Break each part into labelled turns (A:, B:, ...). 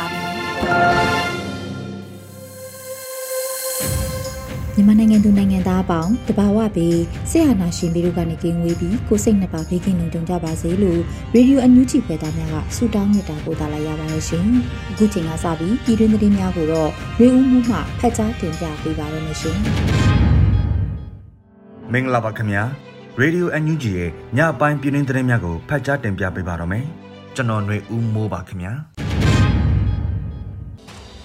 A: ါပြီ
B: မြန်မာနိုင်ငံသူနိုင်ငံသားအပေါင်းတဘာဝပြီးဆရာနာရှင်ပြီးတို့ကနေကင်းဝေးပြီးကိုစိတ်နှစ်ပါးဘေးကင်းလုံခြုံကြပါစေလို့ရေဒီယိုအန်ယူဂျီဖွယ်သားများကဆုတောင်းမြတ်တာပို့သလာရပါတယ်ရှင်။အခုချိန်ကစပြီးပြည်တွင်းသတင်းများကိုတော့ရေဦးမှုမှဖတ်ကြားတင်ပြပေးပါရမရှင်။
C: မင်္ဂလာပါခင်ဗျာ။ရေဒီယိုအန်ယူဂျီရဲ့ညပိုင်းပြည်တွင်းသတင်းများကိုဖတ်ကြားတင်ပြပေးပါတော့မယ်။ကျွန်တော်ຫນွေဦးမိုးပါခင်ဗျာ။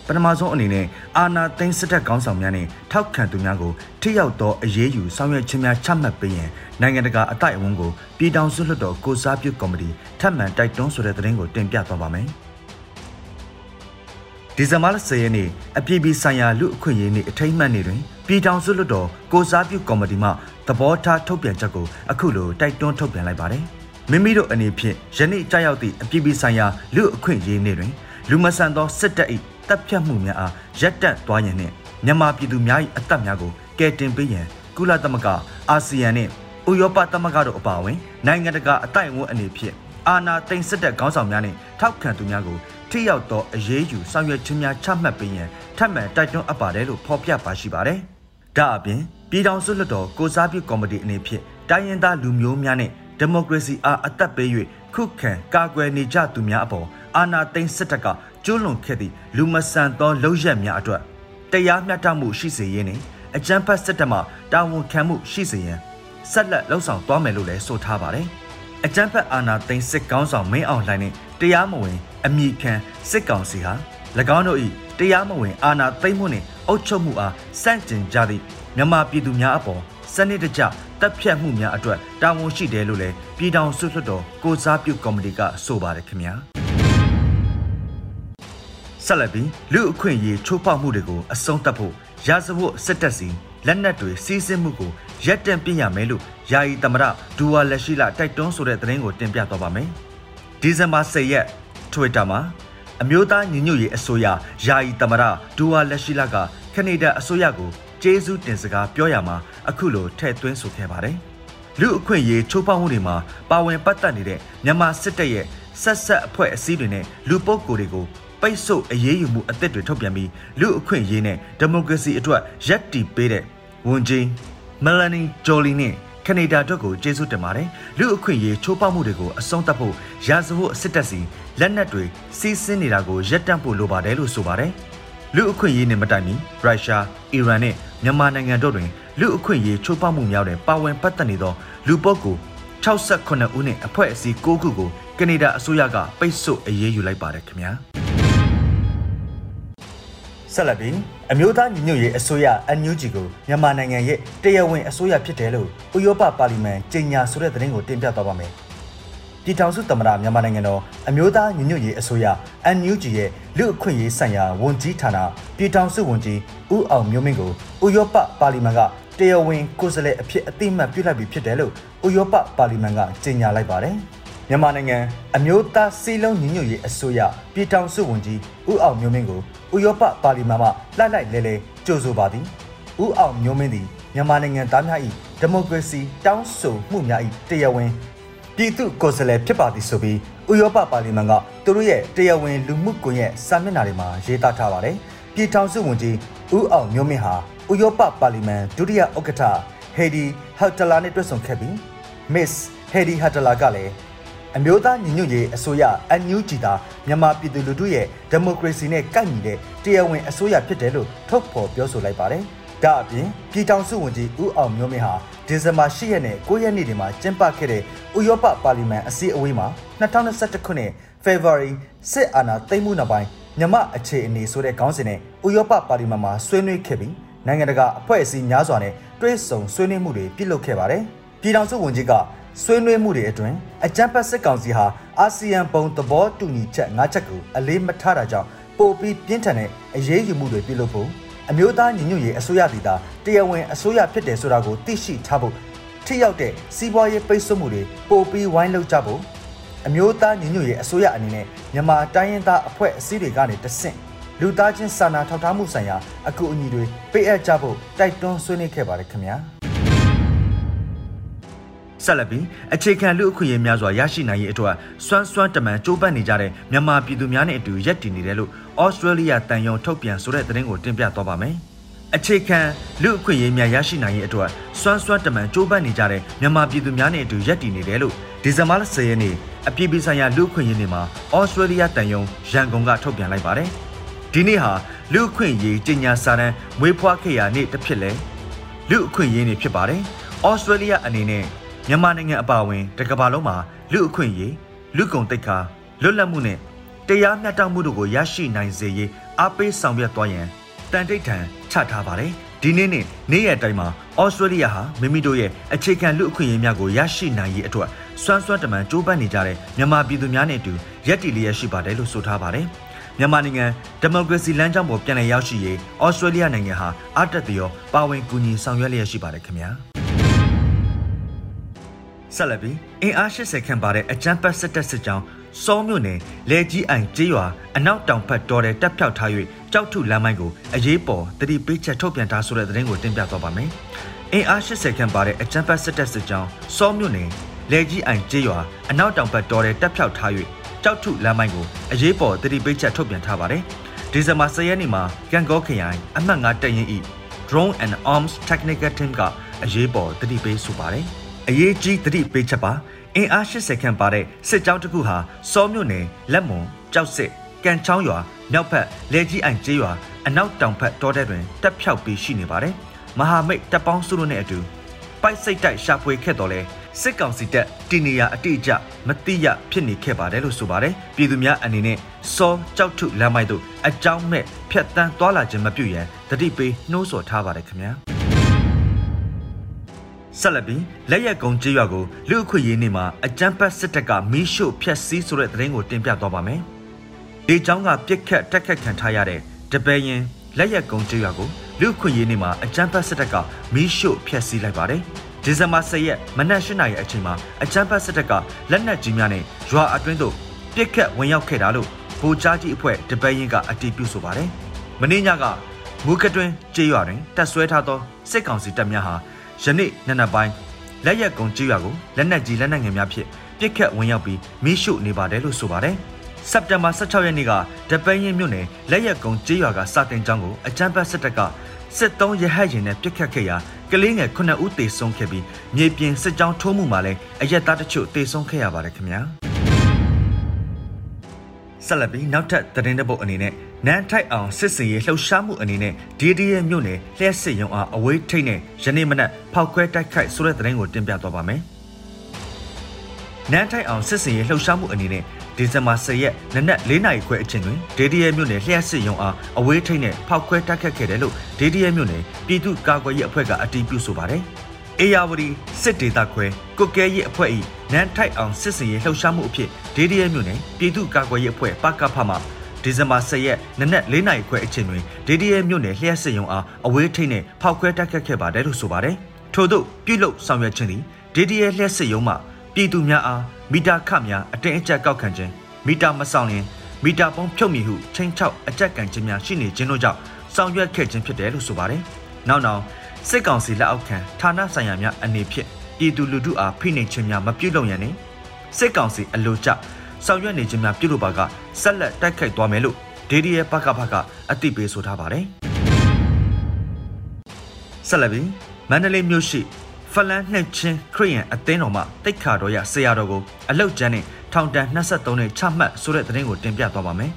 C: ပထမဆုံးအနေနဲ့အာနာသိန်းစစ်တပ်ခေါင်းဆောင်များနဲ့ထောက်ခံသူများကိုထိရောက်သောအရေးယူဆောင်ရွက်ခြင်းများချမှတ်ပေးရန်နိုင်ငံတကာအတိုက်အဝန်းကိုပြည်ထောင်စုလွှတ်တော်ကိုစားပြုကော်မတီထပ်မံတိုက်တွန်းဆိုတဲ့သတင်းကိုတင်ပြသွားပါမယ်။ဒီဇင်ဘာလ10ရက်နေ့အပြည်ပြည်ဆိုင်ရာလူအခွင့်အရေးနေ့အထိမ်းအမှတ်နေ့တွင်ပြည်ထောင်စုလွှတ်တော်ကိုစားပြုကော်မတီမှသဘောထားထုတ်ပြန်ချက်ကိုအခုလိုတိုက်တွန်းထုတ်ပြန်လိုက်ပါတယ်။မိမိတို့အနေဖြင့်ယနေ့ကြာရောက်သည့်အပြည်ပြည်ဆိုင်ရာလူအခွင့်အရေးနေ့တွင်လူမဆန်သောစစ်တပ်၏ တပ်ဖြတ်မှုများအားရပ်တန့်သွားရန်နှင့်မြန်မာပြည်သူများ၏အသက်များကိုကယ်တင်ပေးရန်ကုလသမဂ္ဂအာဆီယံနှင့်ဥရောပသမဂ္ဂတို့အပါအဝင်နိုင်ငံတကာအတိုက်အဝန်းအနေဖြင့်အာဏာသိမ်းစစ်တပ်ခေါင်းဆောင်များနှင့်ထောက်ခံသူများကိုထိရောက်သောအရေးယူဆောင်ရွက်ခြင်းများချမှတ်ပေးရန်ထပ်မံတိုက်တွန်းအပ်ပါတယ်လို့ဖော်ပြပါရှိပါတယ်။ဒါအပြင်ပြည်ထောင်စုလွှတ်တော်ကိုစားပြုကော်မတီအနေဖြင့်တိုင်းရင်းသားလူမျိုးများနဲ့ဒီမိုကရေစီအားအသက်ပေး၍ခုခံကာကွယ်နေကြသူများအပေါ်အာဏာသိမ်းစစ်တပ်က ကျူးလွန်ခဲ့သည့်လူမဆန်သောလုပ်ရက်များအတွက်တရားမျှတမှုရှိစေရေးနှင့်အကြမ်းဖက်စစ်တပ်မှတာဝန်ခံမှုရှိစေရန်ဆက်လက်လှုံ့ဆော်သွားမယ်လို့လည်းဆိုထားပါတယ်။အကြမ်းဖက်အာဏာသိမ်းစစ်ကောင်းဆောင်မင်းအောင်လှိုင်နဲ့တရားမဝင်အမိခံစစ်ကောင်စီဟာ၎င်းတို့၏တရားမဝင်အာဏာသိမ်းမှုနှင့်အုပ်ချုပ်မှုအားစန့်ကျင်ကြသည့်မြန်မာပြည်သူများအပေါ်စနစ်တကျတပ်ဖြတ်မှုများအတွက်တာဝန်ရှိတယ်လို့လည်းပြည်ထောင်စုလွှတ်တော်ကိုစားပြုကော်မတီကဆိုပါတယ်ခင်ဗျာ။ ဆက်လက်ပြီးလူအခွင့်အရေးချိုးဖောက်မှုတွေကိုအဆုံးသတ်ဖို့ရာဇဝတ်စစ်တပ်စီလက်နက်တွေစီးဆင်းမှုကိုရပ်တန့်ပြရမယ်လို့ယာယီသမရဒူဝါလက်ရှိလာတိုက်တွန်းဆိုတဲ့သတင်းကိုတင်ပြသွားပါမယ်။ဒီဇင်ဘာ10ရက် Twitter မှာအမျိုးသားညီညွတ်ရေးအစိုးရယာယီသမရဒူဝါလက်ရှိလာကကနေဒါအစိုးရကိုကျေးဇူးတင်စကားပြောရမှာအခုလိုထည့်သွင်းဆိုခဲ့ပါတယ်။လူအခွင့်အရေးချိုးဖောက်မှုတွေမှာပါဝင်ပတ်သက်နေတဲ့မြန်မာစစ်တပ်ရဲ့ဆက်ဆက်အဖွဲ့အစည်းတွေနဲ့လူပုဂ္ဂိုလ်တွေကို ပိတ်ဆို့အရေးယူမှုအသစ်တွေထုတ်ပြန်ပြီးလူအခွင့်အရေးနဲ့ဒီမိုကရေစီအတွက်ရပ်တည်ပေးတဲ့ဝန်ကြီးမလနီဂျိုလီနဲ့ကနေဒါအတွက်ကိုကျေးဇူးတင်ပါတယ်လူအခွင့်အရေးချိုးဖောက်မှုတွေကိုအဆုံးသတ်ဖို့ရာဇဝတ်စစ်တပ်စီလက်နက်တွေစီးဆင်းနေတာကိုရပ်တန့်ဖို့လိုပါတယ်လို့ဆိုပါတယ်လူအခွင့်အရေးနဲ့မတိုင်မီရုရှားအီရန်နဲ့မြန်မာနိုင်ငံတို့တွင်လူအခွင့်အရေးချိုးဖောက်မှုများတဲ့ပါဝင်ပတ်သက်နေသောလူပုဂ္ဂိုလ်68ဦးနဲ့အဖွဲ့အစည်း9ခုကိုကနေဒါအစိုးရကပိတ်ဆို့အရေးယူလိုက်ပါတယ်ခင်ဗျာ ဆက်လက်ပြီးအမျိုးသားညီညွတ်ရေးအစိုးရ NUG ကိုမြန်မာနိုင်ငံရဲ့တရားဝင်အစိုးရဖြစ်တယ်လို့ဥရောပပါလီမန်ကြေညာဆိုတဲ့သတင်းကိုတင်ပြသွားပါမယ်။ပြည်ထောင်စုသမ္မတမြန်မာနိုင်ငံတော်အမျိုးသားညီညွတ်ရေးအစိုးရ NUG ရဲ့လူအခွင့်အရေးဆိုင်ရာဝန်ကြီးဌာနပြည်ထောင်စုဝန်ကြီးဦးအောင်မျိုးမင်းကိုဥရောပပါလီမန်ကတရားဝင်ကိုယ်စားလှယ်အဖြစ်အသိအမှတ်ပြုလိုက်ပြီးဖြစ်တယ်လို့ဥရောပပါလီမန်ကကြေညာလိုက်ပါတယ်။ မြန်မာနိုင်ငံအမျိုးသားစီးလုံးညီညွတ်ရေးအစိုးရပြည်ထောင်စုဝန်ကြီးဦးအောင်မျိုးမင်းကိုဥရောပပါလီမန်မှလှလိုက်လဲလဲကြိုဆိုပါသည်ဦးအောင်မျိုးမင်းသည်မြန်မာနိုင်ငံသားများ၏ဒီမိုကရေစီတောင်းဆိုမှုများ၏တရားဝင်ပြည်သူ့ကိုယ်စားလှယ်ဖြစ်ပါသည်ဆိုပြီးဥရောပပါလီမန်ကသူတို့ရဲ့တရားဝင်လူမှုကွန်ရက်စာမျက်နှာတွေမှာရေးသားထားပါတယ်ပြည်ထောင်စုဝန်ကြီးဦးအောင်မျိုးမင်းဟာဥရောပပါလီမန်ဒုတိယဥက္ကဋ္ဌဟေဒီဟက်တလာနဲ့တွေ့ဆုံခဲ့ပြီး Miss ဟေဒီဟက်တလာကလည်း အမျိုးသားညီညွတ်ရေးအစိုးရ NUG သာမြန်မာပြည်သူလူထုရဲ့ဒီမိုကရေစီနဲ့ကိုက်ညီတဲ့တရားဝင်အစိုးရဖြစ်တယ်လို့ထုတ်ဖော်ပြောဆိုလိုက်ပါတယ်။ဒါအပြင်ပြည်ထောင်စုဝန်ကြီးဦးအောင်မျိုးမင်းဟာဒီဇင်ဘာ10ရက်နဲ့9ရက်နေ့တွေမှာကျင်းပခဲ့တဲ့ဥရောပပါလီမန်အစည်းအဝေးမှာ2021ခုနှစ် February စစ်အာဏာသိမ်းမှုနောက်ပိုင်းမြမအခြေအနေဆိုတဲ့ခေါင်းစဉ်နဲ့ဥရောပပါလီမန်မှာဆွေးနွေးခဲ့ပြီးနိုင်ငံတကာအဖွဲ့အစည်းများစွာနဲ့တွဲဆုံဆွေးနွေးမှုတွေပြုလုပ်ခဲ့ပါတယ်။ပြည်ထောင်စုဝန်ကြီးက ဆွေးနွေးမှုတွေအတွင်းအကြံပတ်စစ်ကောင်စီဟာအာဆီယံဘုံသဘောတူညီချက်၅ချက်ကိုအလေးမထားတာကြောင့်ပိုပြီးပြင်းထန်တဲ့အရေးယူမှုတွေပြုလုပ်ဖို့အမျိုးသားညီညွတ်ရေးအစိုးရဒေသတရားဝင်အစိုးရဖြစ်တယ်ဆိုတာကိုသိရှိထားဖို့ထိရောက်တဲ့စီးပွားရေးပိတ်ဆို့မှုတွေပိုပြီးဝိုင်းလုပ်ကြဖို့အမျိုးသားညီညွတ်ရေးအစိုးရအနေနဲ့မြန်မာတိုင်းရင်းသားအဖွဲ့အစည်းတွေကနေတဆင့်လူသားချင်းစာနာထောက်ထားမှုဆိုင်ရာအကူအညီတွေပေးအပ်ကြဖို့တိုက်တွန်းဆွေးနွေးခဲ့ပါတယ်ခင်ဗျာ ဆက်လက်ပြီးအခြေခံလူအခွင့်အရေးများစွာရရှိနိုင်ရေးအတွက်စွမ်းစွမ်းတမန်ကြိုးပမ်းနေကြတဲ့မြန်မာပြည်သူများနဲ့အတူရက်တည်နေတယ်လို့ဩစတြေးလျတန်ယုံထုတ်ပြန်ဆိုတဲ့သတင်းကိုတင်ပြသွားပါမယ်။အခြေခံလူအခွင့်အရေးများရရှိနိုင်ရေးအတွက်စွမ်းစွမ်းတမန်ကြိုးပမ်းနေကြတဲ့မြန်မာပြည်သူများနဲ့အတူရက်တည်နေတယ်လို့ဒီဇင်ဘာလ10ရက်နေ့အပြည်ပြည်ဆိုင်ရာလူအခွင့်အရေးနေ့မှာဩစတြေးလျတန်ယုံရန်ကုန်ကထုတ်ပြန်လိုက်ပါတယ်။ဒီနေ့ဟာလူအခွင့်အရေးကြီးညာစာတမ်းမွေးဖွားခဲ့ရာနေ့တစ်ဖြစ်လဲလူအခွင့်အရေးနေ့ဖြစ်ပါတယ်။ဩစတြေးလျအနေနဲ့ မြန်မာနိုင်ငံအပါအဝင်တကမ္ဘာလုံးမှာလူအခွင့်အရေးလူကုန်တိတ်ခါလွတ်လပ်မှုနဲ့တရားမျှတမှုတို့ကိုရရှိနိုင်စေရေးအားပေးဆောင်ရွက်သွားရန်တန်တိတ်ထန်ချထားပါတယ်ဒီနေ့နဲ့နေ့ရက်တိုင်းမှာဩစတြေးလျဟာမိမိတို့ရဲ့အခြေခံလူအခွင့်အရေးများကိုရရှိနိုင်ရေးအတွက်စွမ်းစွမ်းတမန်ကြိုးပမ်းနေကြတဲ့မြန်မာပြည်သူများနဲ့အတူရက်တီလျက်ရှိပါတယ်လို့ဆိုထားပါတယ်မြန်မာနိုင်ငံဒီမိုကရေစီလမ်းကြောင်းပေါ်ပြန်လည်ရောက်ရှိရေးဩစတြေးလျနိုင်ငံဟာအတက်တရောပါဝင်ကူညီဆောင်ရွက်လျက်ရှိပါတယ်ခင်ဗျာ ဆက်လက်ပြီးအင်အား80ခန့်ပါတဲ့အကြမ်းဖက်စစ်တပ်စစ်ကြောင်းစောမြို့နယ်လဲကြီးအိုင်ကျေးရွာအနောက်တောင်ဘက်တော်တဲ့တပ်ဖြောက်ထား၍ကြောက်ထုလမ်းမိုင်းကိုအရေးပေါ်တတိပေးချက်ထုတ်ပြန်ထားဆိုတဲ့သတင်းကိုတင်ပြသွားပါမယ်။အင်အား80ခန့်ပါတဲ့အကြမ်းဖက်စစ်တပ်စစ်ကြောင်းစောမြို့နယ်လဲကြီးအိုင်ကျေးရွာအနောက်တောင်ဘက်တော်တဲ့တပ်ဖြောက်ထား၍ကြောက်ထုလမ်းမိုင်းကိုအရေးပေါ်တတိပေးချက်ထုတ်ပြန်ထားပါတယ်။ဒီဇင်ဘာ10ရက်နေ့မှာကန်ကောခရိုင်အမှတ်9တပ်ရင်း၏ Drone and Arms Technical Team ကအရေးပေါ်တတိပေးဆိုပါတယ်။ အရေးကြီးတတိပေးချက်ပါအင်အား80ခန့်ပါတဲ့စစ်ကြောင်းတစ်ခုဟာစောမြို့နယ်လက်မွန်ကြောက်စစ်ကန်ချောင်းရွာမြောက်ဘက်လဲကြီးအိုင်ကျေးရွာအနောက်တောင်ဘက်တောထဲတွင်တက်ဖြောက်ပြီးရှိနေပါတယ်မဟာမိတ်တပ်ပေါင်းစုတို့နဲ့အတူပိုက်စိတ်တိုက်ရှာဖွေခဲ့တော်လဲစစ်ကောင်စီတပ်တီနေယာအတိအကျမတိရဖြစ်နေခဲ့ပါတယ်လို့ဆိုပါတယ်ပြည်သူများအနေနဲ့စောကြောက်ထုလမ်းမိုက်တို့အကြောင်းမဲ့ဖြတ်တန်းသွားလာခြင်းမပြုရန်တတိပေးနှိုးဆော်ထားပါတယ်ခင်ဗျာ ဆက်လက်ပြီးလက်ရက်ကုံကြေးရွာကိုလူအခွင့်ရေးနေမှာအကြမ်းဖက်စစ်တပ်ကမီးရှို့ဖျက်ဆီးဆိုတဲ့သတင်းကိုတင်ပြသွားပါမယ်။ဒီကြောင်းကပြစ်ခတ်တက်ခတ်ခံထားရတဲ့တပယ်ရင်လက်ရက်ကုံကြေးရွာကိုလူအခွင့်ရေးနေမှာအကြမ်းဖက်စစ်တပ်ကမီးရှို့ဖျက်ဆီးလိုက်ပါတယ်။ဒီဇင်ဘာ10ရက်မနက်၈နာရီအချိန်မှာအကြမ်းဖက်စစ်တပ်ကလက်နက်ကြီးများနဲ့ရွာအတွင်းသို့ပြစ်ခတ်ဝင်ရောက်ခဲ့တာလို့ဗိုလ်ကြားကြီးအဖွဲ့တပယ်ရင်ကအတည်ပြုဆိုပါတယ်။မင်းညကမူကတွင်ကြေးရွာတွင်တက်ဆွဲထားသောစစ်ကောင်စီတပ်များဟာ ယနေ့နနက်ပိုင်းလက်ရက်ကုံကြေးရွာကိုလက်နက်ကြီးလက်နက်ငယ်များဖြင့်ပစ်ခတ်ဝင်ရောက်ပြီးမိရှုနေပါတယ်လို့ဆိုပါတယ်။စက်တင်ဘာ16ရက်နေ့ကတပင်းရင်မြို့နယ်လက်ရက်ကုံကြေးရွာကစတင်ကျောင်းကိုအကြမ်းဖက်စစ်တပ်ကစစ်တုံးရဟတ်ရင်နဲ့ပစ်ခတ်ခဲ့ရာကလေးငယ်9ဦးသေဆုံးခဲ့ပြီးမြေပြင်စစ်ကြောင်းထိုးမှုမှာလည်းအရက်သားတချို့သေဆုံးခဲ့ရပါတယ်ခင်ဗျာ။ဆက်လက်ပြီးနောက်ထပ်သတင်းတစ်ပုဒ်အနေနဲ့ နန်းထိုက်အောင်စစ်စင်ရေးလှုပ်ရှားမှုအနေနဲ့ DDA မြို့နယ်လျှက်စစ်ရုံအားအဝေးထိတ်နဲ့ယနေ့မနက်ဖောက်ခွဲတိုက်ခိုက်ဆိုတဲ့သတင်းကိုတင်ပြသွားပါမယ်။နန်းထိုက်အောင်စစ်စင်ရေးလှုပ်ရှားမှုအနေနဲ့ဒီဇင်ဘာ10ရက်နနက်4နာရီခွဲအချိန်တွင် DDA မြို့နယ်လျှက်စစ်ရုံအားအဝေးထိတ်နဲ့ဖောက်ခွဲတိုက်ခိုက်ခဲ့တယ်လို့ DDA မြို့နယ်ပြည်သူ့ကာကွယ်ရေးအဖွဲ့ကအတည်ပြုဆိုပါတယ်။အေယာဝတီစစ်ဒေသခွဲကုတ်ကဲရေးအဖွဲ့၏နန်းထိုက်အောင်စစ်စင်ရေးလှုပ်ရှားမှုအဖြစ်ဒေဒီရဲမြို့နယ်ပြည်သူ့ကာကွယ်ရေးအဖွဲ့ပကဖမှ ဒီဇင်ဘာ10ရက်နနက်4နာရီခွဲအချိန်တွင်ဒေဒီရဲမြို့နယ်လျှက်စစ်ရုံအားအဝေးထိန်းနဲ့ဖောက်ခွဲတိုက်ခတ်ခဲ့ပါတယ်လို့ဆိုပါတယ်။ထို့သို့ပြုလုပ်ဆောင်ရွက်ခြင်းသည်ဒေဒီရဲလျှက်စစ်ရုံမှပြည်သူများအားမီတာခများအတင်းအကျပ်ကောက်ခံခြင်းမီတာမဆောင်ရင်မီတာပုံးဖြုတ်မိဟုချင်းချောက်အကြက်ကန်ခြင်းများရှိနေခြင်းတို့ကြောင့်ဆောင်ရွက်ခဲ့ခြင်းဖြစ်တယ်လို့ဆိုပါတယ်။နောက်နောက်စစ်ကောင်စီလက်အောက်ခံဌာနဆိုင်ရာများအနေဖြင့်ပြည်သူလူထုအားဖိနှိပ်ခြင်းများမပြုလုပ်ရန်နှင့်စစ်ကောင်စီအလိုကျ ဆောင်ရွက်နေခြင်းများပြုလုပ်ပါကဆက်လက်တိုက်ခိုက်သွားမယ်လို့ဒေဒီရဲ့ပကဖကအသိပေးဆိုထားပါတယ်ဆက်လက်ပြီးမန္တလေးမြို့ရှိဖလန်းနှက်ချင်းခရီးယန်အသင်းတော်မှတိတ်ခါတော်ရဆရာတော်ကိုအလုတ်ကျန်းနဲ့
D: ထောင်ဒဏ်23နှစ်ချမှတ်ဆိုတဲ့သတင်းကိုတင်ပြသွားပါမယ်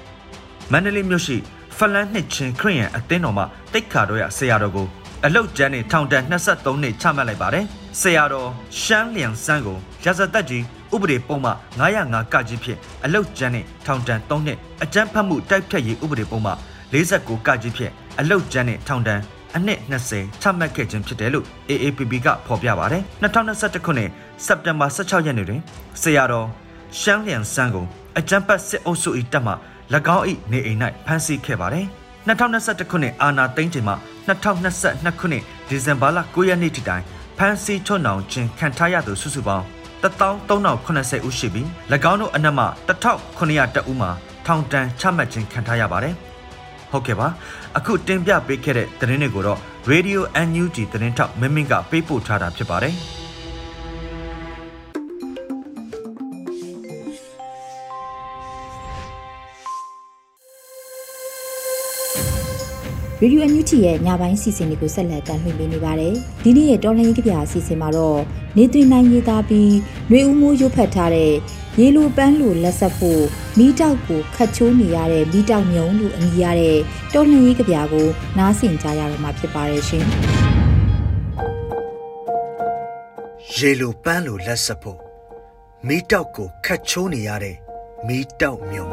D: ။မန္တလေးမြို့ရှိဖလန်နှစ်ချင်းခရီးရန်အသင်းတော်မှတိတ်ခါတော်ရဆရာတော်ကိုအလုတ်ကျန်းနဲ့ထောင်ဒဏ်23နှစ်ချမှတ်လိုက်ပါတယ်။ဆရာတော်ရှမ်းလျံစန်းကိုရာဇသက်ကြီး ဥပဒေပုံမှ905ကကြီးဖြင့်အလုတ်ကျန်းနဲ့ထောင်ဒဏ်3နှစ်အကြမ်းဖက်မှုတိုက်ဖြတ်ရေးဥပဒေပုံမှ49ကကြီးဖြင့်အလုတ်ကျန်းနဲ့ထောင်ဒဏ်အနှစ်20ချမှတ်ခဲ့ခြင်းဖြစ်တယ်လို့ AAPP ကဖော်ပြပါတယ်။2021ခုနှစ်စက်တင်ဘာ16ရက်နေ့တွင်ဆရာတော်ရှမ်းလျံစန်းကိုအကြမ်းဖက်စစ်အုပ်စု၏တပ်မှ၎င်း၏နေအိမ်၌ဖမ်းဆီးခဲ့ပါတယ်။2021ခုနှစ်အာနာသိန်းချိန်မှ2022ခုနှစ်ဒီဇင်ဘာလ9ရက်နေ့ထိတိုင်ဖမ်းဆီးချွတ်နှောင်ခြင်းခံထားရသူစုစုပေါင်း 13080ဦးရှိပြီး၎င်းတို့အနက်မှ1900ဦးမှာထောင်ဒဏ်ချမှတ်ခြင်းခံထားရပါတယ်။ဟုတ်ကဲ့ပါအခုတင်ပြပေးခဲ့တဲ့သတင်းတွေကိုတော့ Radio NUG သတင်းထောက်မင်းမင်းကပေးပို့ထားတာဖြစ်ပါတယ်။
B: ရေဒီယိုအန်ယူတီရဲ့ညပိုင်းစီစဉ်တွေကိုဆက်လက်တင်ပြနေပါတယ်။ဒီနေ့ရဲ့တော်လှန်ရေးကြပြအစီအစဉ်မှာတော့နေသွင်းနိုင်ရေးသားပြီးຫນွေဦးမိုးရုပ်ဖတ်ထားတဲ့ရေလိုပန်းလိုလက်ဆက်ဖို့မိတောက်ကိုခတ်ချိုးနေရတဲ့မိတောက်မြုံလို့အမည်ရတဲ့တော်လှန်ရေးကြပြကိုနားဆင်ကြရတော့မှာဖြစ်ပါတယ်ရှင်။
C: ရေလိုပန်းလိုလက်ဆက်ဖို့မိတောက်ကိုခတ်ချိုးနေရတဲ့မိတောက်မြုံ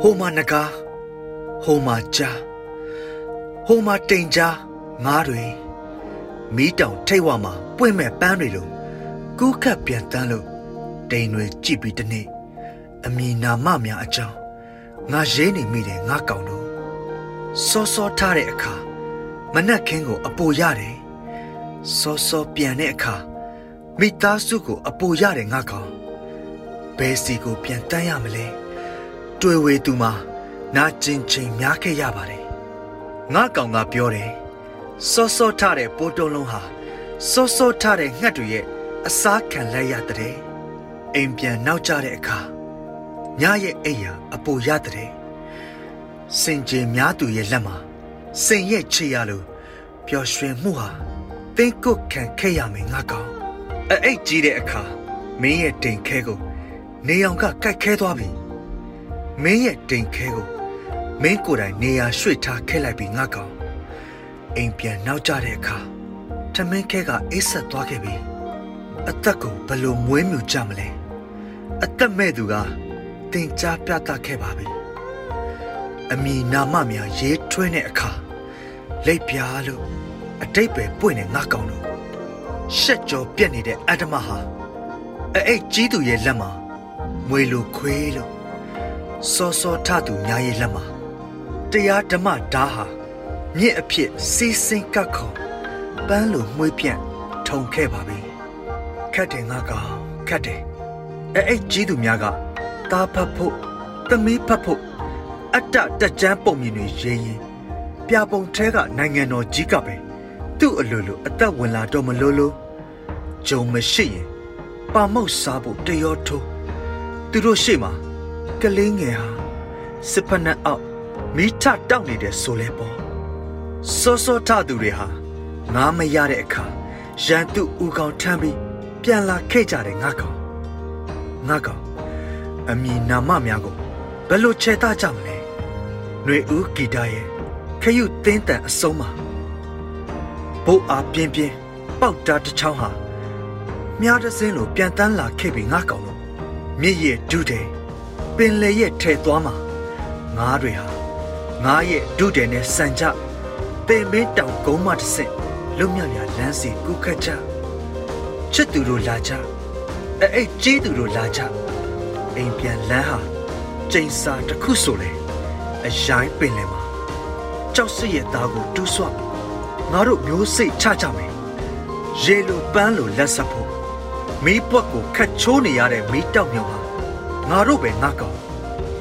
C: ဟိုမှာနဂါ ဟိုမှာကြားဟိုမှာတိမ်ကြားငားတွေမိတောင်ထိတ်ဝမှာပွင့်မဲ့ပန်းတွေလိုကူးခတ်ပြန်တန်းလို့တိမ်တွေကြည့်ပြီးတနေ့အမီနာမများအကြောင်းငါရေးနေမိတယ်ငါကောင်တို့စောစောထားတဲ့အခါမနက်ခင်းကို အပူရတယ်စောစောပြန်တဲ့အခါမိသားစုကို အပူရတယ်ငါကောင်ဘယ်စီကိုပြန်တန်းရမလဲတွေ့ဝေသူမှာ နာကျင်ချိန်များခဲ့ရပါတယ်ငါကောင်ကပြောတယ်စောစောထတဲ့ပိုးတုံးလုံးဟာစောစောထတဲ့ငှက်တွေရဲ့အစားခံလိုက်ရတဲ့အိမ်ပြန်နောက်ကျတဲ့အခါညရဲ့အိယာအပူရတဲ့စင်ကြင်များသူရဲ့လက်မှာစင်ရဲ့ချေရလို့ပျော်ရွှင်မှုဟာသင်ကုတ်ခံခဲ့ရမယ်ငါကောင်အဲ့အိတ်ကြီးတဲ့အခါမင်းရဲ့တိမ်ခဲကိုနေအောင်ကကြိုက်ခဲသွားပြီမင်းရဲ့တိမ်ခဲကို မင်းကိုယ်တိုင်နေရာရွှေ့ထားခဲ့လိုက်ပြီးငါကောင်အိမ်ပြန်နောက်ကျတဲ့အခါထမင်းခဲကအိတ်ဆက်သွားခဲ့ပြီအသက်ကိုဘလို့မွေးမြူကြမလဲအသက်မဲ့သူကတင်ကြားပြသခဲ့ပါပြီအမီနာမများရေးထွင်းတဲ့အခါလက်ပြားလို့အတိတ်ပဲပွင့်နေငါကောင်လို့ရှက်ကြောပြက်နေတဲ့အတ္တမဟာအဲ့ကြီးသူရဲ့လက်မှာမွေလိုခွေးလို့စောစောထသူများရဲ့လက်မှာ တရားဓမ္မဓာဟာမြင့်အဖြစ်စီးစင်းကတ်ခုံပန်းလိုမှွေးပြန့်ထုံခဲ့ပါပြီခတ်တယ်ငါကောင်ခတ်တယ်အဲ့အဲ့ကြီးသူများကတာဖတ်ဖို့သမီးဖတ်ဖို့အတ္တတက်ကြမ်းပုံမြင်တွေရေးရင်ပြပုံထဲကနိုင်ငံတော်ကြီးကပဲသူ့အလိုလိုအသက်ဝင်လာတော့မလို့လို့ဂျုံမရှိရင်ပါမောက်စားဖို့တရောထိုးသူတို့ရှေ့မှာကလေးငယ်ဟာစစ်ဖက်နဲ့အောက် မိထတောက်နေတဲ့ဆိုလဲပေါ့စောစောထသူတွေဟာငါမရတဲ့အခါရန်သူဥကောင်ထမ်းပြီးပြန်လာခဲ့ကြတယ်ငါကောင်ငါကောင်အမီနာမများကိုဘယ်လိုချေတကြမလဲຫນွေဦးဂီတရဲ့ခရုတင်းတန်အစုံးမှာဘိုးအားပြင်းပြင်းပေါက်တာတစ်ချောင်းဟာမြားတစင်းလိုပြန်တန်းလာခဲ့ပြီငါကောင်လို့မြစ်ရဲ့ဒုတဲ့ပင်လေရဲ့ထဲသွားမှာငါးတွေဟာ ငါရဲ့ဒုတယ်နဲ့စံကြပင်မင်းတောင်ကုန်းမတစ်ဆင့်လွတ်မြောက်ရာလမ်းစီကူခတ်ကြချစ်သူတို့လာကြအဲ့အဲ့ကြီးသူတို့လာကြအိမ်ပြန်လမ်းဟာကျိန်စာတစ်ခုဆိုလေအရိုင်းပင်လယ်မှာကြောက်စစ်ရဲ့သားကိုတူးဆွငါတို့မျိုးစိတ်ချကြမယ်ရေလိုပန်းလိုလက်ဆက်ဖို့မီးပွက်ကိုခတ်ချိုးနေရတဲ့မီးတောက်မျိုးဟာငါတို့ပဲငါကောင်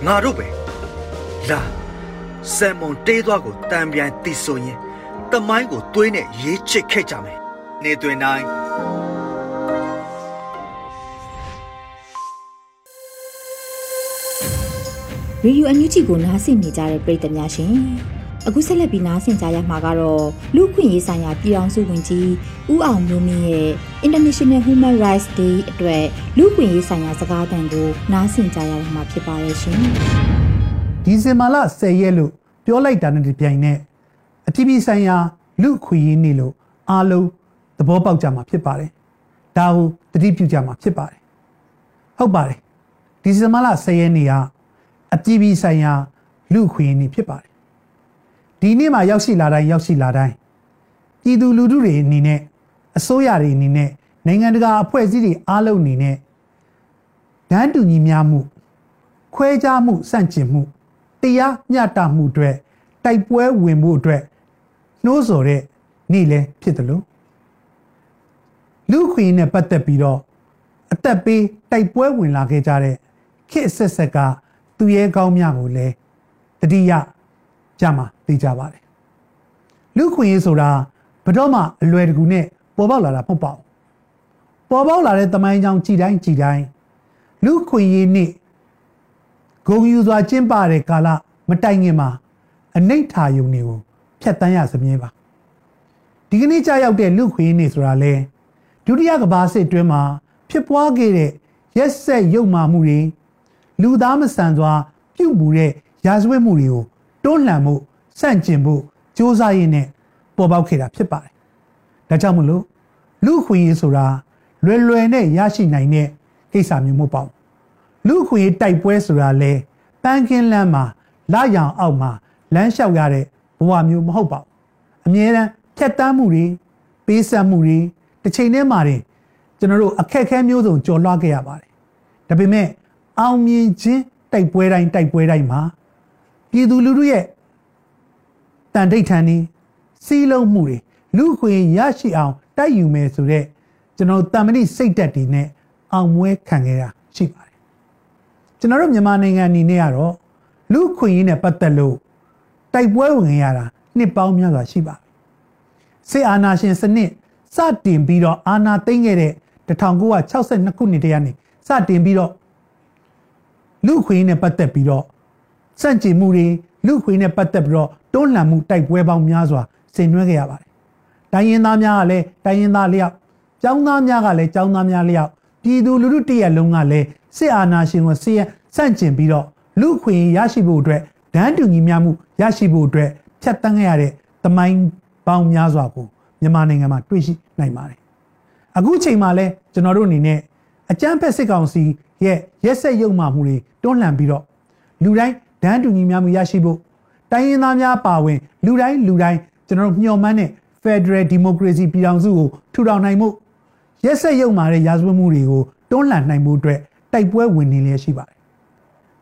C: ငါတို့ပဲလာ ဆမ်မွန်တေးသွားကိုတံပြန်တီဆိုရင်တမိုင်းကိုသွေးနဲ့ရေးချစ်ခဲ့ကြမယ်နေတွင်တိုင်း
B: ရေယူအန်ယူဂျီကိုနားဆင်နေကြတဲ့ပရိသတ်များရှင်အခုဆက်လက်ပြီးနားဆင်ကြရမှာကတော့လူခွင့်ရေးဆိုင်ရာပြည်အောင်စုဝင်ကြီးဦးအောင်မျိုးမင်းရဲ့ International Human Rights Day အတွက်လူခွင့်ရေးဆိုင်ရာစကားသံကိုနားဆင်ကြရမှာဖြစ်ပါရဲ့ရှင်။
E: ဒီဇင်ဘာလ10ရက်လို့ပြောလိုက်တာနဲ့ဒီပြိုင်နဲ့အပြည်ပြည်ဆိုင်ရာလူခွင့်ရေးနေ့လို့အားလုံးသဘောပေါက်ကြမှာဖြစ်ပါတယ်။ဒါကိုတတိပြုကြမှာဖြစ်ပါတယ်။ဟုတ်ပါတယ်။ဒီဇင်ဘာလ10ရက်နေ့ကအပြည်ပြည်ဆိုင်ရာလူခွင့်ရေးနေ့ဖြစ်ပါတယ်ဒီနေ့မှာရောက်ရှိလာတိုင်းရောက်ရှိလာတိုင်းပြည်သူလူထုတွေအနေနဲ့အစိုးရတွေအနေနဲ့နိုင်ငံတကာအဖွဲ့အစည်းတွေအားလုံးအနေနဲ့ဒန်းတူညီများမှုခွဲခြားမှုစန့်ကျင်မှု တရားမျှတမှုအတွက်တိုက်ပွဲဝင်မှုအတွက်နှိုးဆော်တဲ့နေ့လည်းဖြစ်တယ်လို့လူခွေနဲ့ပတ်သက်ပြီးတော့အသက်ပေးတိုက်ပွဲဝင်လာခဲ့ကြတဲ့ခေတ်ဆက်ဆက်ကသူရဲကောင်းများကိုလည်းတတိယကြမှာသိကြပါတယ်လူခွင့်ရေးဆိုတာဘတော့မှအလွယ်တကူနဲ့ပေါ်ပေါက်လာတာမဟုတ်ပါဘူးပေါ်ပေါက်လာတဲ့တမိုင်းကြောင်ကြည်တိုင်းကြည်တိုင်းလူခွင့်ရေးနေ့ ဂုံယူစွာကျင်းပတဲ့ကာလမတိုင်ခင်မှာအနိဋ္ဌာယုံတွေကိုဖျက်တမ်းရစမြဲပါဒီကနေ့ကြာရောက်တဲ့လူခွင့်ရေးနေ့ဆိုတာလဲဒုတိယကမ္ဘာစစ်တွင်းမှာဖြစ်ပွားခဲ့တဲ့ရက်ဆက်ရုပ်မာမှုတွေလူသားမဆန်စွာ ပြုတ်မှုတဲ့ရာဇဝတ်မှုတွေကိုတွန်းလှန်မှုစန့်ကျင်မှုစ조사ရင်းနဲ့ပေါ်ပေါက်ခဲ့တာဖြစ်ပါတယ်။ဒါကြောင့်မလို့လူခွင့်ရေးဆိုတာလွယ်လွယ်နဲ့ရရှိနိုင်တဲ့ကိစ္စမျိုးမဟုတ်ပါဘူး။ လူခွင့်ရေးတိုက်ပွဲဆိုတာလဲပန်းကင်းလမ်းမှာလာရောင်အောက်မှာလမ်းလျှောက်ရတဲ့ဘဝမျိုးမဟုတ်ပါဘူး။အမြဲတမ်းဖြတ်တန်းမှုတွေပေးဆက်မှုတွေတစ်ချိန်တည်းမှာတင်ကျွန်တော်တို့အခက်အခဲမျိုးစုံကြော်လွှားခဲ့ရပါတယ်။ဒါပေမဲ့အောင်မြင်ခြင်းတိုက်ပွဲတိုင်းတိုက်ပွဲတိုင်းမှာပြည်သူလူထုရဲ့တန်တိတ်ထန်နေစီးလုံးမှုတွေလူခွေရရှိအောင်တိုက်ယူမယ်ဆိုတော့ကျွန်တော်တမ္မတိစိတ်တက်တွေနဲ့အောင်မွဲခံခဲ့တာရှိပါတယ် ကျွန်တော်တို့မြန်မာနိုင်ငံအနေနဲ့ကတော့လူခွေရင်းနဲ့ပတ်သက်လို့တိုက်ပွဲဝင်ရတာနှစ်ပေါင်းများစွာရှိပါပြီစစ်အာဏာရှင်စနစ်စတင်ပြီးတော့အာဏာသိမ်းခဲ့တဲ့1962ခုနှစ်တည်းကနေစတင်ပြီးတော့လူခွေးနဲ့ပတ်သက်ပြီးတော့စန့်ကျင်မှုတွေလူခွေနဲ့ပတ်သက်ပြီးတော့တွန်းလှန်မှုတိုက်ပွဲပေါင်းများစွာဆင်နွှဲခဲ့ရပါတယ်။တိုင်းရင်းသားများကလည်းတိုင်းရင်းသားလျောက်ကျောင်းသားများကလည်းကျောင်းသားများလျောက်ပြည်သူလူထုတရက်လုံးကလည်းစစ်အာဏာရှင်ကိုဆင် ဆန့်ကျင်ပြီးတော့လူခွေရရှိဖို့အတွက်ဒန်းတူညီမျှမှုရရှိဖို့အတွက်ဖြတ်တန်းခဲ့ရတဲ့သမိုင်းပေါင်းများစွာကိုမြန်မာနိုင်ငံမှာတွေ့ရှိနိုင်ပါတယ်။အခုချိန်မှာလဲကျွန်တော်တို့အနေနဲ့အကြမ်းဖက်စစ်ကောင်စီရဲ့ရက်ဆက်ရုံမှမှုတွေတွန်းလှန်ပြီးတော့လူတိုင်းဒန်းတူညီများမှုရရှိဖို့တိုင်းရင်းသားများပါဝင်လူတိုင်းလူတိုင်းကျွန်တော်တို့မျှော်မှန်းတဲ့ Federal Democracy ပြည်ထောင်စုကိုထူထောင်နိုင်မှုရက်ဆက်ရုံမာတဲ့ရာဇဝတ်မှုတွေကိုတွန်းလှန်နိုင်မှုအတွက်တိုက်ပွဲဝင်နေလျက်ရှိပါတယ်။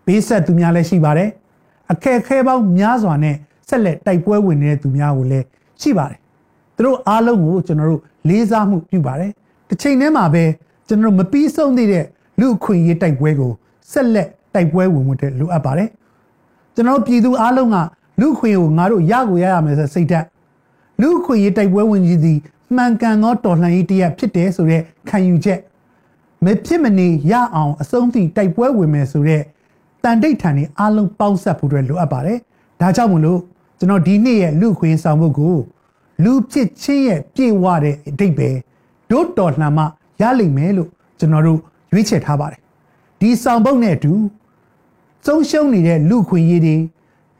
E: ဘေးဆက်သူများလည်းရှိပါတယ်။အခက်အခဲပေါင်းများစွာနဲ့ဆက်လက်တိုက်ပွဲဝင်နေတဲ့သူများကိုလည်းရှိပါတယ်။သူတို့အားလုံးကိုကျွန်တော်တို့လေးစားမှုပြုပါတယ်။တစ်ချိန်တည်းမှာပဲကျွန်တော်တို့မပြီးဆုံးသေးတဲ့လူအခွင့်အရေးတိုက်ပွဲကိုဆက်လက်တိုက်ပွဲဝင်မှုတဲ့လိုအပ်ပါတယ်ကျွန်တော်ပြည်သူအားလုံးကလူခွင့်ကိုငါတို့ရကိုရရမယ်ဆိုစိတ်ဓာတ်လူခွင့်ရေးတိုက်ပွဲဝင်ကြီးသည်မှန်ကန်သောတော်လှန်ရေးတရက်ဖြစ်တယ်ဆိုတဲ့ခံယူချက်မဖြစ်မနေရအောင်အဆုံးထိတိုက်ပွဲဝင်မယ်ဆိုတဲ့ တန်တိတ်ထန်နေအားလုံးပေါင်းဆက်ဖို့အတွက်လိုအပ်ပါတယ်ဒါကြောင့်မလို့ကျွန်တော်ဒီနေ့ရဲ့လူခွင့်ဆောင်မှုကိုလူဖြစ်ချင်းရဲ့ပြေဝတဲ့အတိတ်ပဲဒုတော်လှန်မှရလိမ့်မယ်လို့ကျွန်တော်တို့ရွေးချယ်ထားပါတယ်ဒီဆောင်ပုတ်နဲ့အတူဆုံးရှုံးနေတဲ့လူခွင့်ရေးတွေ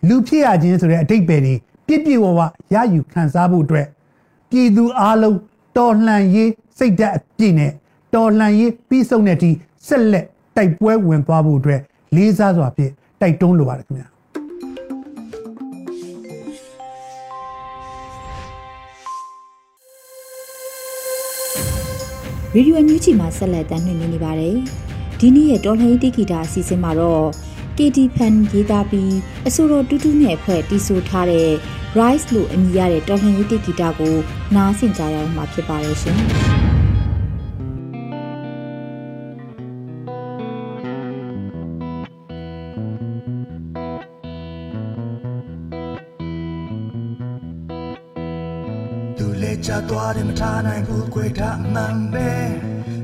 E: လူဖြစ်ရခြင်းဆိုတဲ့အတိတ်ပဲတွေပြည့်ပြည့်ဝဝရယူခံစားဖို့အတွက်ပြည်သူအလုံးတော်လှန်ရေးစိတ်ဓာတ်အပြည့်နဲ့တော်လှန်ရေးပြီးဆုံးတဲ့အထိဆက်လက်တိုက်ပွဲဝင်သွားဖို့အတွက် လေးစားစွာဖြင့်တိုက်တွန်းလိုပါတယ်ခင်ဗျာ
B: ရေဒီယိုအန်ယူဂျီမှာဆက်လက်တင်ပြနေပါတယ်။ဒီနေ့ရဲ့တော်လှန်ရေးတိဂီတာအစီအစဉ်မှာတော့ KT Fan ရေးသားပြီးအဆိုတော်တူးတူးနဲ့ဖွဲ့တီးဆိုထားတဲ့ Rise လို့အမည်ရတဲ့တော်လှန်ရေးတိဂီတာကိုနားဆင်ကြရအောင်မှာဖြစ်ပါရဲ့ရှင်။
F: သူလဲချသွားတယ်မထားနိုင်ဘူးခွေထားမှန်ပဲ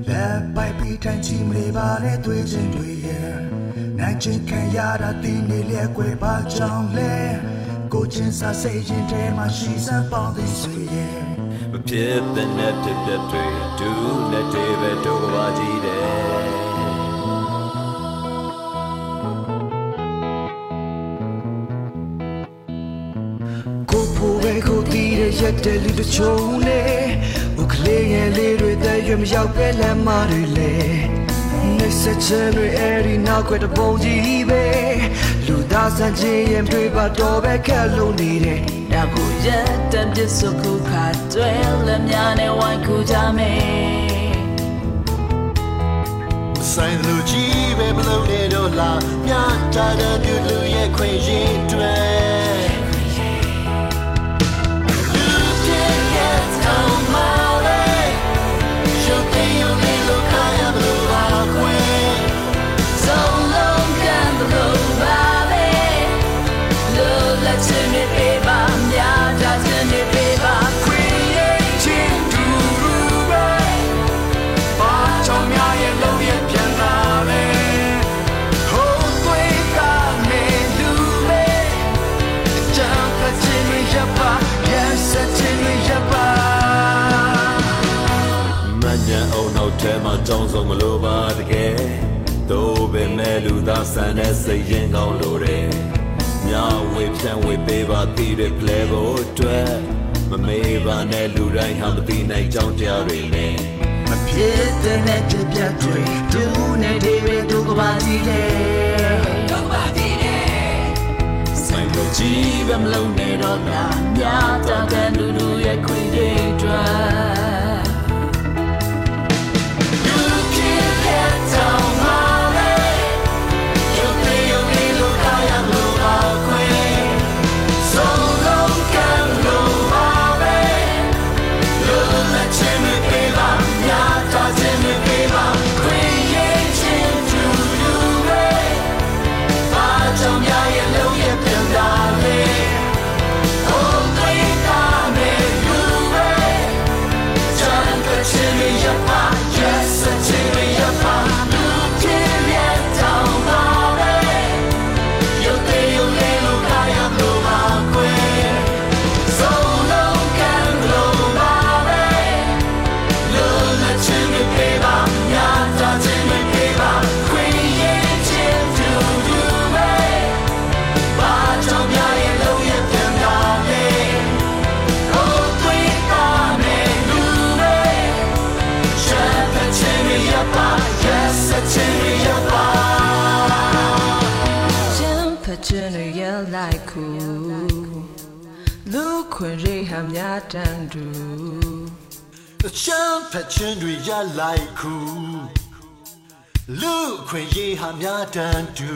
F: လက်ပိုက်ပြီးထိုင်ချီမလေးပါနဲ့တွေ့ချင်းတွေ့ရဲ့နိုင်ချင်းခံရတာတင်းနေလေကွယ်ပါကြောင်းလဲကိုချင်းစားစိတ်ရင်ထဲမှာရှိစမ်းပေါင်းသည်ဆွေရဲ့
G: မဖြစ်တဲ့နဲ့တပြတ်တွေဒူးနဲ့တေးပဲတို့ကပါကြည့်တယ်
F: က်တဲ့လူတချို့နဲ့ဘုကလေးငယ်လေးတွေတဲ့ရွမရောက်ပဲလမ်းမတွေလေနေစချင်တွေအဲ့ဒီနောက်ွယ်တပုံကြီးပဲလူသားစံချင်းရင်တွေပါတော့ပဲခက်လို့နေတယ်
H: ဒါကိုရက်တဲ့ပြစ်စခုခါတွဲလက်များနဲ့ဝိုင်းခုကြမယ်
I: ဆိုင်လူကြီးပဲမလုံးနေတော့လားမြတ်တာတဲ့လူရဲ့ခွင့်ရည်တွေ
G: ကြောင်းစုံမလို့ပါတကယ်တို့ပဲမဲ့လူသားဆန်တဲ့စိတ်ရင်ကောင်းလို့တယ်မြဝေဖြန့်ဝေပေးပါတည်တဲ့ play ဖို့အတွက်မမေးပါနဲ့လူတိုင်းဟာမသိနိုင်ကြောင်းတရားတွေနဲ့
H: မဖြစ်တဲ့နဲ့ကြပြတ်တွေသူနဲ့ဒီပဲဒုက္ခပါကြည့်လေဒုက္ခပါကြည့်လေ
G: ဆိုင်လို့ကြည့်ပဲမလုံးနဲ့တော့လားမြ တ
H: န်တူ
I: အချမ်းဖက်ချင်းတွေရလိုက်ခုလူခွင့်ရေးဟာများတန်တူ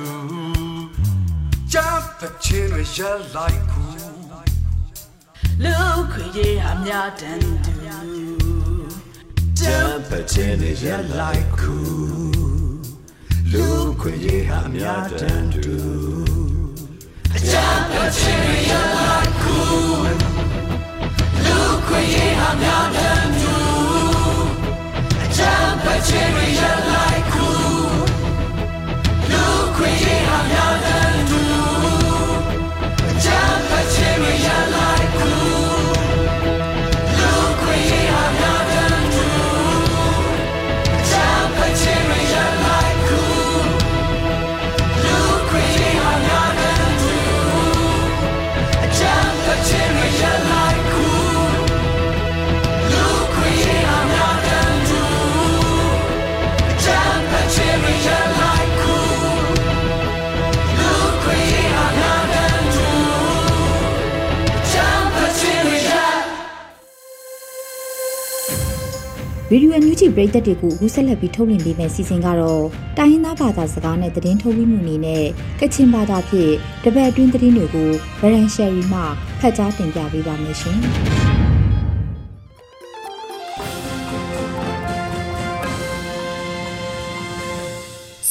I: ချမ်းဖက်ချင်းတွေရလိုက်ခု
H: လူခွင့်ရေးဟာများတန်တူ
G: ချမ်းဖက်ချင်းတွေရလိုက်ခုလူခွင့်ရေးဟာများတန်တူ ချမ်းဖက်ချင်းတွေရလိုက်ခုခွေရေးဟာများတဲ့သူအချမ်းပဲချင်ရလိုက်ခုလူ
B: Radio NUG ပရိသတ်တွေကိုအခုဆက်လက်ပြီးထုတ်လွှင့်ပေးမယ့်စီစဉ်ကတော့တိုင်းရင်းသားဘာသာစကားနဲ့သတင်းထုတ်လွှင့်မှုအနေနဲ့ကချင်ဘာသာဖြင့်တပတ်အတွင်းသတင်းတွေကိုဗရန်ရှယ်ရီမှဖတ်ကြားတင်ပြပေးပါမယ်ရှင်။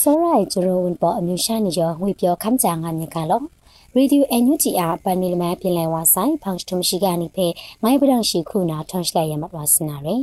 J: စောရိုင်ဂျရိုဝန်ပေါ်အမျိုးရှာနေရောငွေပြောခမ်းကြငါညကလောရေဒီယိုအန်ယူဂျီအားပန်နီလမန်ပြင်လဲဝါဆိုင်ဖောင်စတုမရှိကနေဖေမိုင်ပဒန်ရှိခုနာထွန်ရှလိုက်ရမှာပါစနာရယ်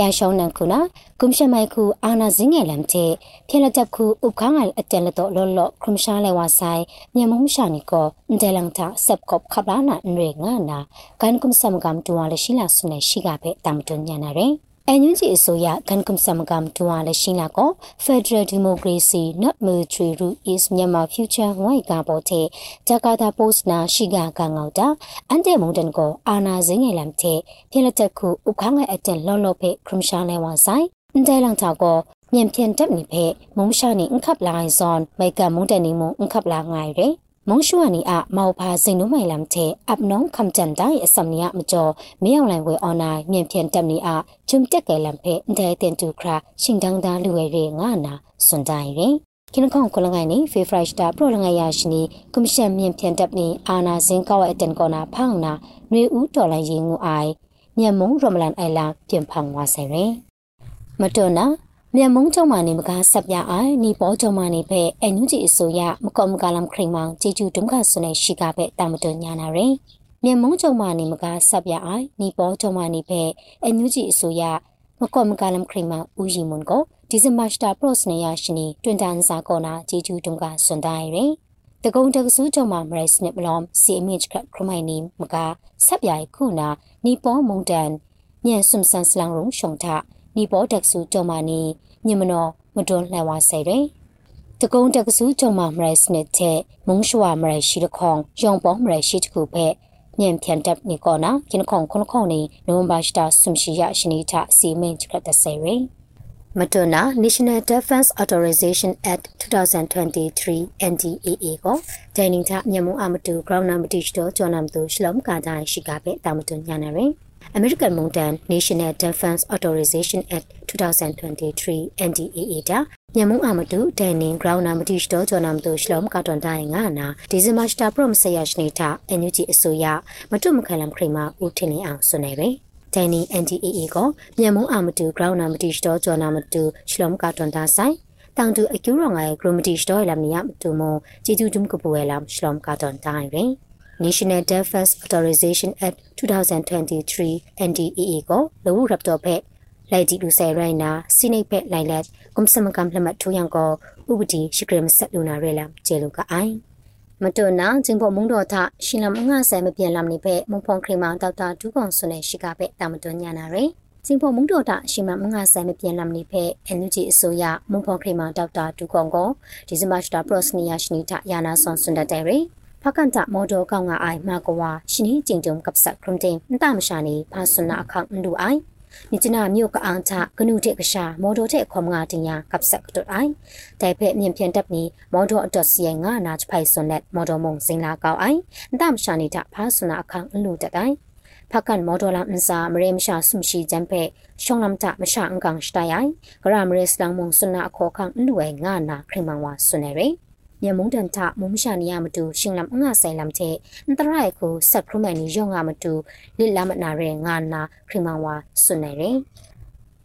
J: ရရှောင်းနန်ခုနာကုမ်ရှမိုင်ခုအာနာဇင်းငယ်လမ်ချေဖျက်လက်တပ်ခုဥခန်းငယ်အတန်လတော့လောလောခရမရှာလဲဝါဆိုင်မြန်မုံရှာနီကိုအန်တဲလန်တာဆက်ကော့ခပ်လာနာနရေငါနာကန်ကုမ်ဆမ်ဂမ်တူဝါလရှိလာဆုနေရှိကပဲတမ်တွန်ညာနာရယ် အန်ယူဂျီအစိုးရကန်ကွန်ဆမ်ကမ်တူဝါလက်ရှိလာကို Federal Democracy Not Military Rule is Myanmar Future ငွေကပေါ်တဲ့ဂျကာတာပို့စ်နာရှိကကငေါတာအန်တဲမုန်တန်ကိုအာနာဇင်းငယ်လမ်တဲ့ပြလက်တက်ခုဥခန်းငယ်အတက်လော်လော်ဖေခရမရှာလဲဝါဆိုင်အန်တဲလန်တာကိုမြန်ပြန်တက်နေဖေမုံရှာနေအခပ်လိုင်းဇွန်မိုက်ကမုန်တန်နေမုံအခပ်လာငိုင်ရ ယ်မုံရှွာနီအမောက်ဖာစိန်နုမိုင်လမ်တဲ့အပ်နောင်းခမ်ချန်တိုင်းအစမနီယမကျော်မေအောင်လိုင်ဝဲအွန်လိုင်းမြင်ဖြန်တက်နီအဂျုံတက်ကဲလမ်ဖေဒဲတင်တူခရာရှင်တန်းသားလူဝဲရေငါနာစွန်တိုင်းရင်ကိနခေါင်ကလငိုင်းနီဖေဖရိုက်တာပရိုလငိုင်ယာရှင်နီကွန်မရှင်မြင်ဖြန်တက်နီအာနာဇင်ကောက်အတန်ကောနာဖောင်းနာနွေဦးတော်လိုင်းရင်ငူအိုင်မြန်မုံရမလန်အိုင်လာပြင်ဖောင်းဝါဆိုင်ရင်မတော်နာ မြန်မုံချုံမာနေမကားဆက်ပြအိုင်နီပေါ်ချုံမာနေဖဲအန်ယူဂျီအစိုးရမကောမကလမ်ခရင်မောင်ဂျေဂျူဒုံခဆွနေရှိကဖဲတာမတွညာနာရင်မြန်မုံချုံမာနေမကားဆက်ပြအိုင်နီပေါ်ချုံမာနေဖဲအန်ယူဂျီအစိုးရမကောမကလမ်ခရင်မောင်ဦးရီမွန်ကိုဒီဇင်ဘာစတာပရော့စနေရရှိနီတွင်တန်စာကောနာဂျေဂျူဒုံခဆွန်တိုင်းရင်တကုံတကဆူးချုံမာမရိုက်စနစ်ဘလောမ်စီအမစ်ခခရမိုင်နီမကားဆက်ပြိုင်ခုနာနီပေါ်မုန်တန်မြန်ဆွမ်ဆန်စလန်ရုံရှုံထ နီပေါ်တက်ဆူချုံမာနီညမနော်မတွန်းလှန်ဝါဆဲတယ်တကုံတကဆူကြုံမှာမရစနစ်တဲ့မုံရှဝမရရှိတခေါင်ယောင်ပေါ်မရရှိတခုဖက်ညံဖြန်တပ်နီကောနာကျင်းခေါင်ခုနခေါင်နေနိုဝင်ဘာစတာဆွမ်ရှိရရှိနီတာစီမင်းချကတဆဲရမတွနာ National Defense Authorization Act 2023 NDAA ကိုဒိုင်နင်းချမြန်မာအမတူ ground number တိတော့ကျော်နမ်တူရှလုံကာတိုင်းရှိကပဲတာမတွညာနာရယ် American Mountain National Defense Authorization Act 2023 NDAA တာမြန်မာအမတူဒန်နင်း ground နာမတိစတော့ဂျော်နာမတူရှလုံကာတွန်တိုင်းငါနာဒီဇင်ဘာစတာပရမဆယာရှနေတာ NUG အစိုးရမတုမခိုင်လမ်ခရိမာဦးထင်းလင်းအောင်ဆွနေပဲဒန်နီ NDAA ကိုမြန်မာအမတူ ground နာမတိစတော့ဂျော်နာမတူရှလုံကာတွန်တာဆိုင်တောင်တူအကျူရောငါရဲ့ gromity စတော့လမ်နီယမတူမជីတူဒုံကပူဝဲလမ်ရှလုံကာတွန်တိုင်းရင် National Defense Authorization Act 2023 NDAA ကိုလဝရပ်တော့ဖက်လိုက်တီလူဆယ်ရိုင်းနာစိနိဖက်လိုက်လက်ကွန်စမကမ်လမတ်ထူယံကိုဥပဒေရှိကရမဆက်လူနာရဲလမ်ကျေလူကအိုင်မတွနာဂျင်ဖို့မုံတော်ထရှင်လမငါဆယ်မပြန်လမ်နေဖက်မုံဖုံခရီမောင်ဒေါက်တာဒူးကောင်ဆွနေရှိကဖက်တာမတွညာနာရဲစင်ဖို့မုံတော်တာရှင်မမငါဆိုင်မပြန်လမ်နေဖက်အန်ယူဂျီအစိုးရမုံဖော်ခရီမာဒေါက်တာဒူကောင်ကိုဒီဇင်ဘာစတာပရော့စနီယာရှနီတာယာနာဆွန်ဆွန်ဒတဲရီ ဖကန်တာမော်ဒိုကောင်ငါအိုင်မာကဝါရှင်ဟီကျင်တုံကပ်ဆက်ခရုံတင်နတမရှာနေဖာဆွနာအခန့်အန်ဒူအိုင်မြကျနာမြို့ကအောင်ချကနုတဲ့ကရှာမော်ဒိုတဲ့ခေါမငါတင်ညာကပ်ဆက်တွတ်အိုင်တိုင်ဖက်မြင်ပြန်တပ်နီမော်ဒိုအတော့စီယငါနာချဖိုင်ဆွန်လက်မော်ဒိုမုံစင်လာကောက်အိုင်နတမရှာနေတာဖာဆွနာအခန့်အလူတတိုင်ဖကန်မော်ဒိုလာမစာမရေမရှာဆုရှိဂျမ်ဖက်ရှောင်းလမ်တာမရှာအင်ကန်စတိုင်အိုင်ဂရမရေစလန်မုံဆွနာအခေါ်ခန့်အလူဝဲငါနာခရင်မန်ဝါဆွနေရယ် မြမုံတန်ထမုံမရှာနေရမတူရှင်လမ်အငါဆိုင်လမ်တဲ့အန်တရိုက်ကိုဆက်ခရမန်နီယောငါမတူလစ်လာမနာရဲငါနာခရမန်ဝါဆွနေရယ်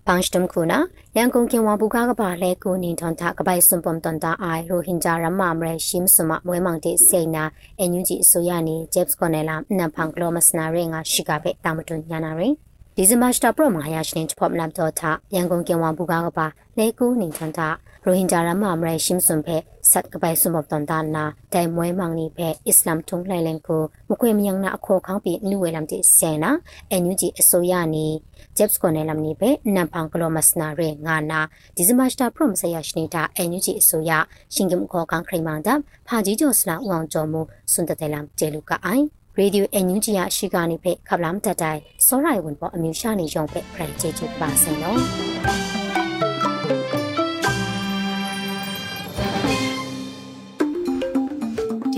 J: ပန်းစတမ်ခုနာရန်ကုန်ကင်ဝါဘူကားကပါလဲကိုနင်းထွန်တာကပိုင်စွန်ပုံတန်တာအိုင်ရိုဟင်ဂျာရမမရရှိမစမမွဲမောင်တဲ့စိန်နာအန်ယူဂျီအစိုးရနေဂျက်စ်ကော်နယ်လာနန်ဖန်ကလောမစနာရဲငါရှိကပဲတာမတွညာနာရင်ဒီဇင်ဘာစတာပရမဟာယရှင်ချဖော့မလမ်တော့တာရန်ကုန်ကင်ဝါဘူကားကပါလဲကိုနင်းထွန်တာရိုဟင်ဂျာရမမရရှိမစွန်ဖဲ ဆတ်ကပိုင်စွန်ပုံတန်တာနာတိုင်မွဲမောင်နီဖဲအစ္စလာမ်ထုံလိုက်လန်ကိုမခွေမယန်းနာအခေါ်ခေါင်းပြီးလူဝဲလမ်တဲ့ဆဲနာအန်ယူဂျီအစိုးရနေဂျက်စ်ကိုနယ်လမ်နေပဲနမ်ဖန်ကလောမစနာရဲငါနာဒီဇင်ဘာစတာပရမဆယာရှနေတာအန်ယူဂျီအစိုးရရှင်ကမ်ခေါ်ကန်ခရိမန်ဒဖာဂျီဂျိုစလာဦးအောင်ကျော်မှုစွန်တတဲလမ်ကျေလူကအိုင်ရေဒီယိုအန်ယူဂျီရရှိကနေဖက်ခပ်လမ်တတိုင်စောရိုင်ဝန်ပေါ်အမျိုးရှာနေရုံဖက်ဖရန်ချေချူပါစင်နော်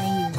A: ယူ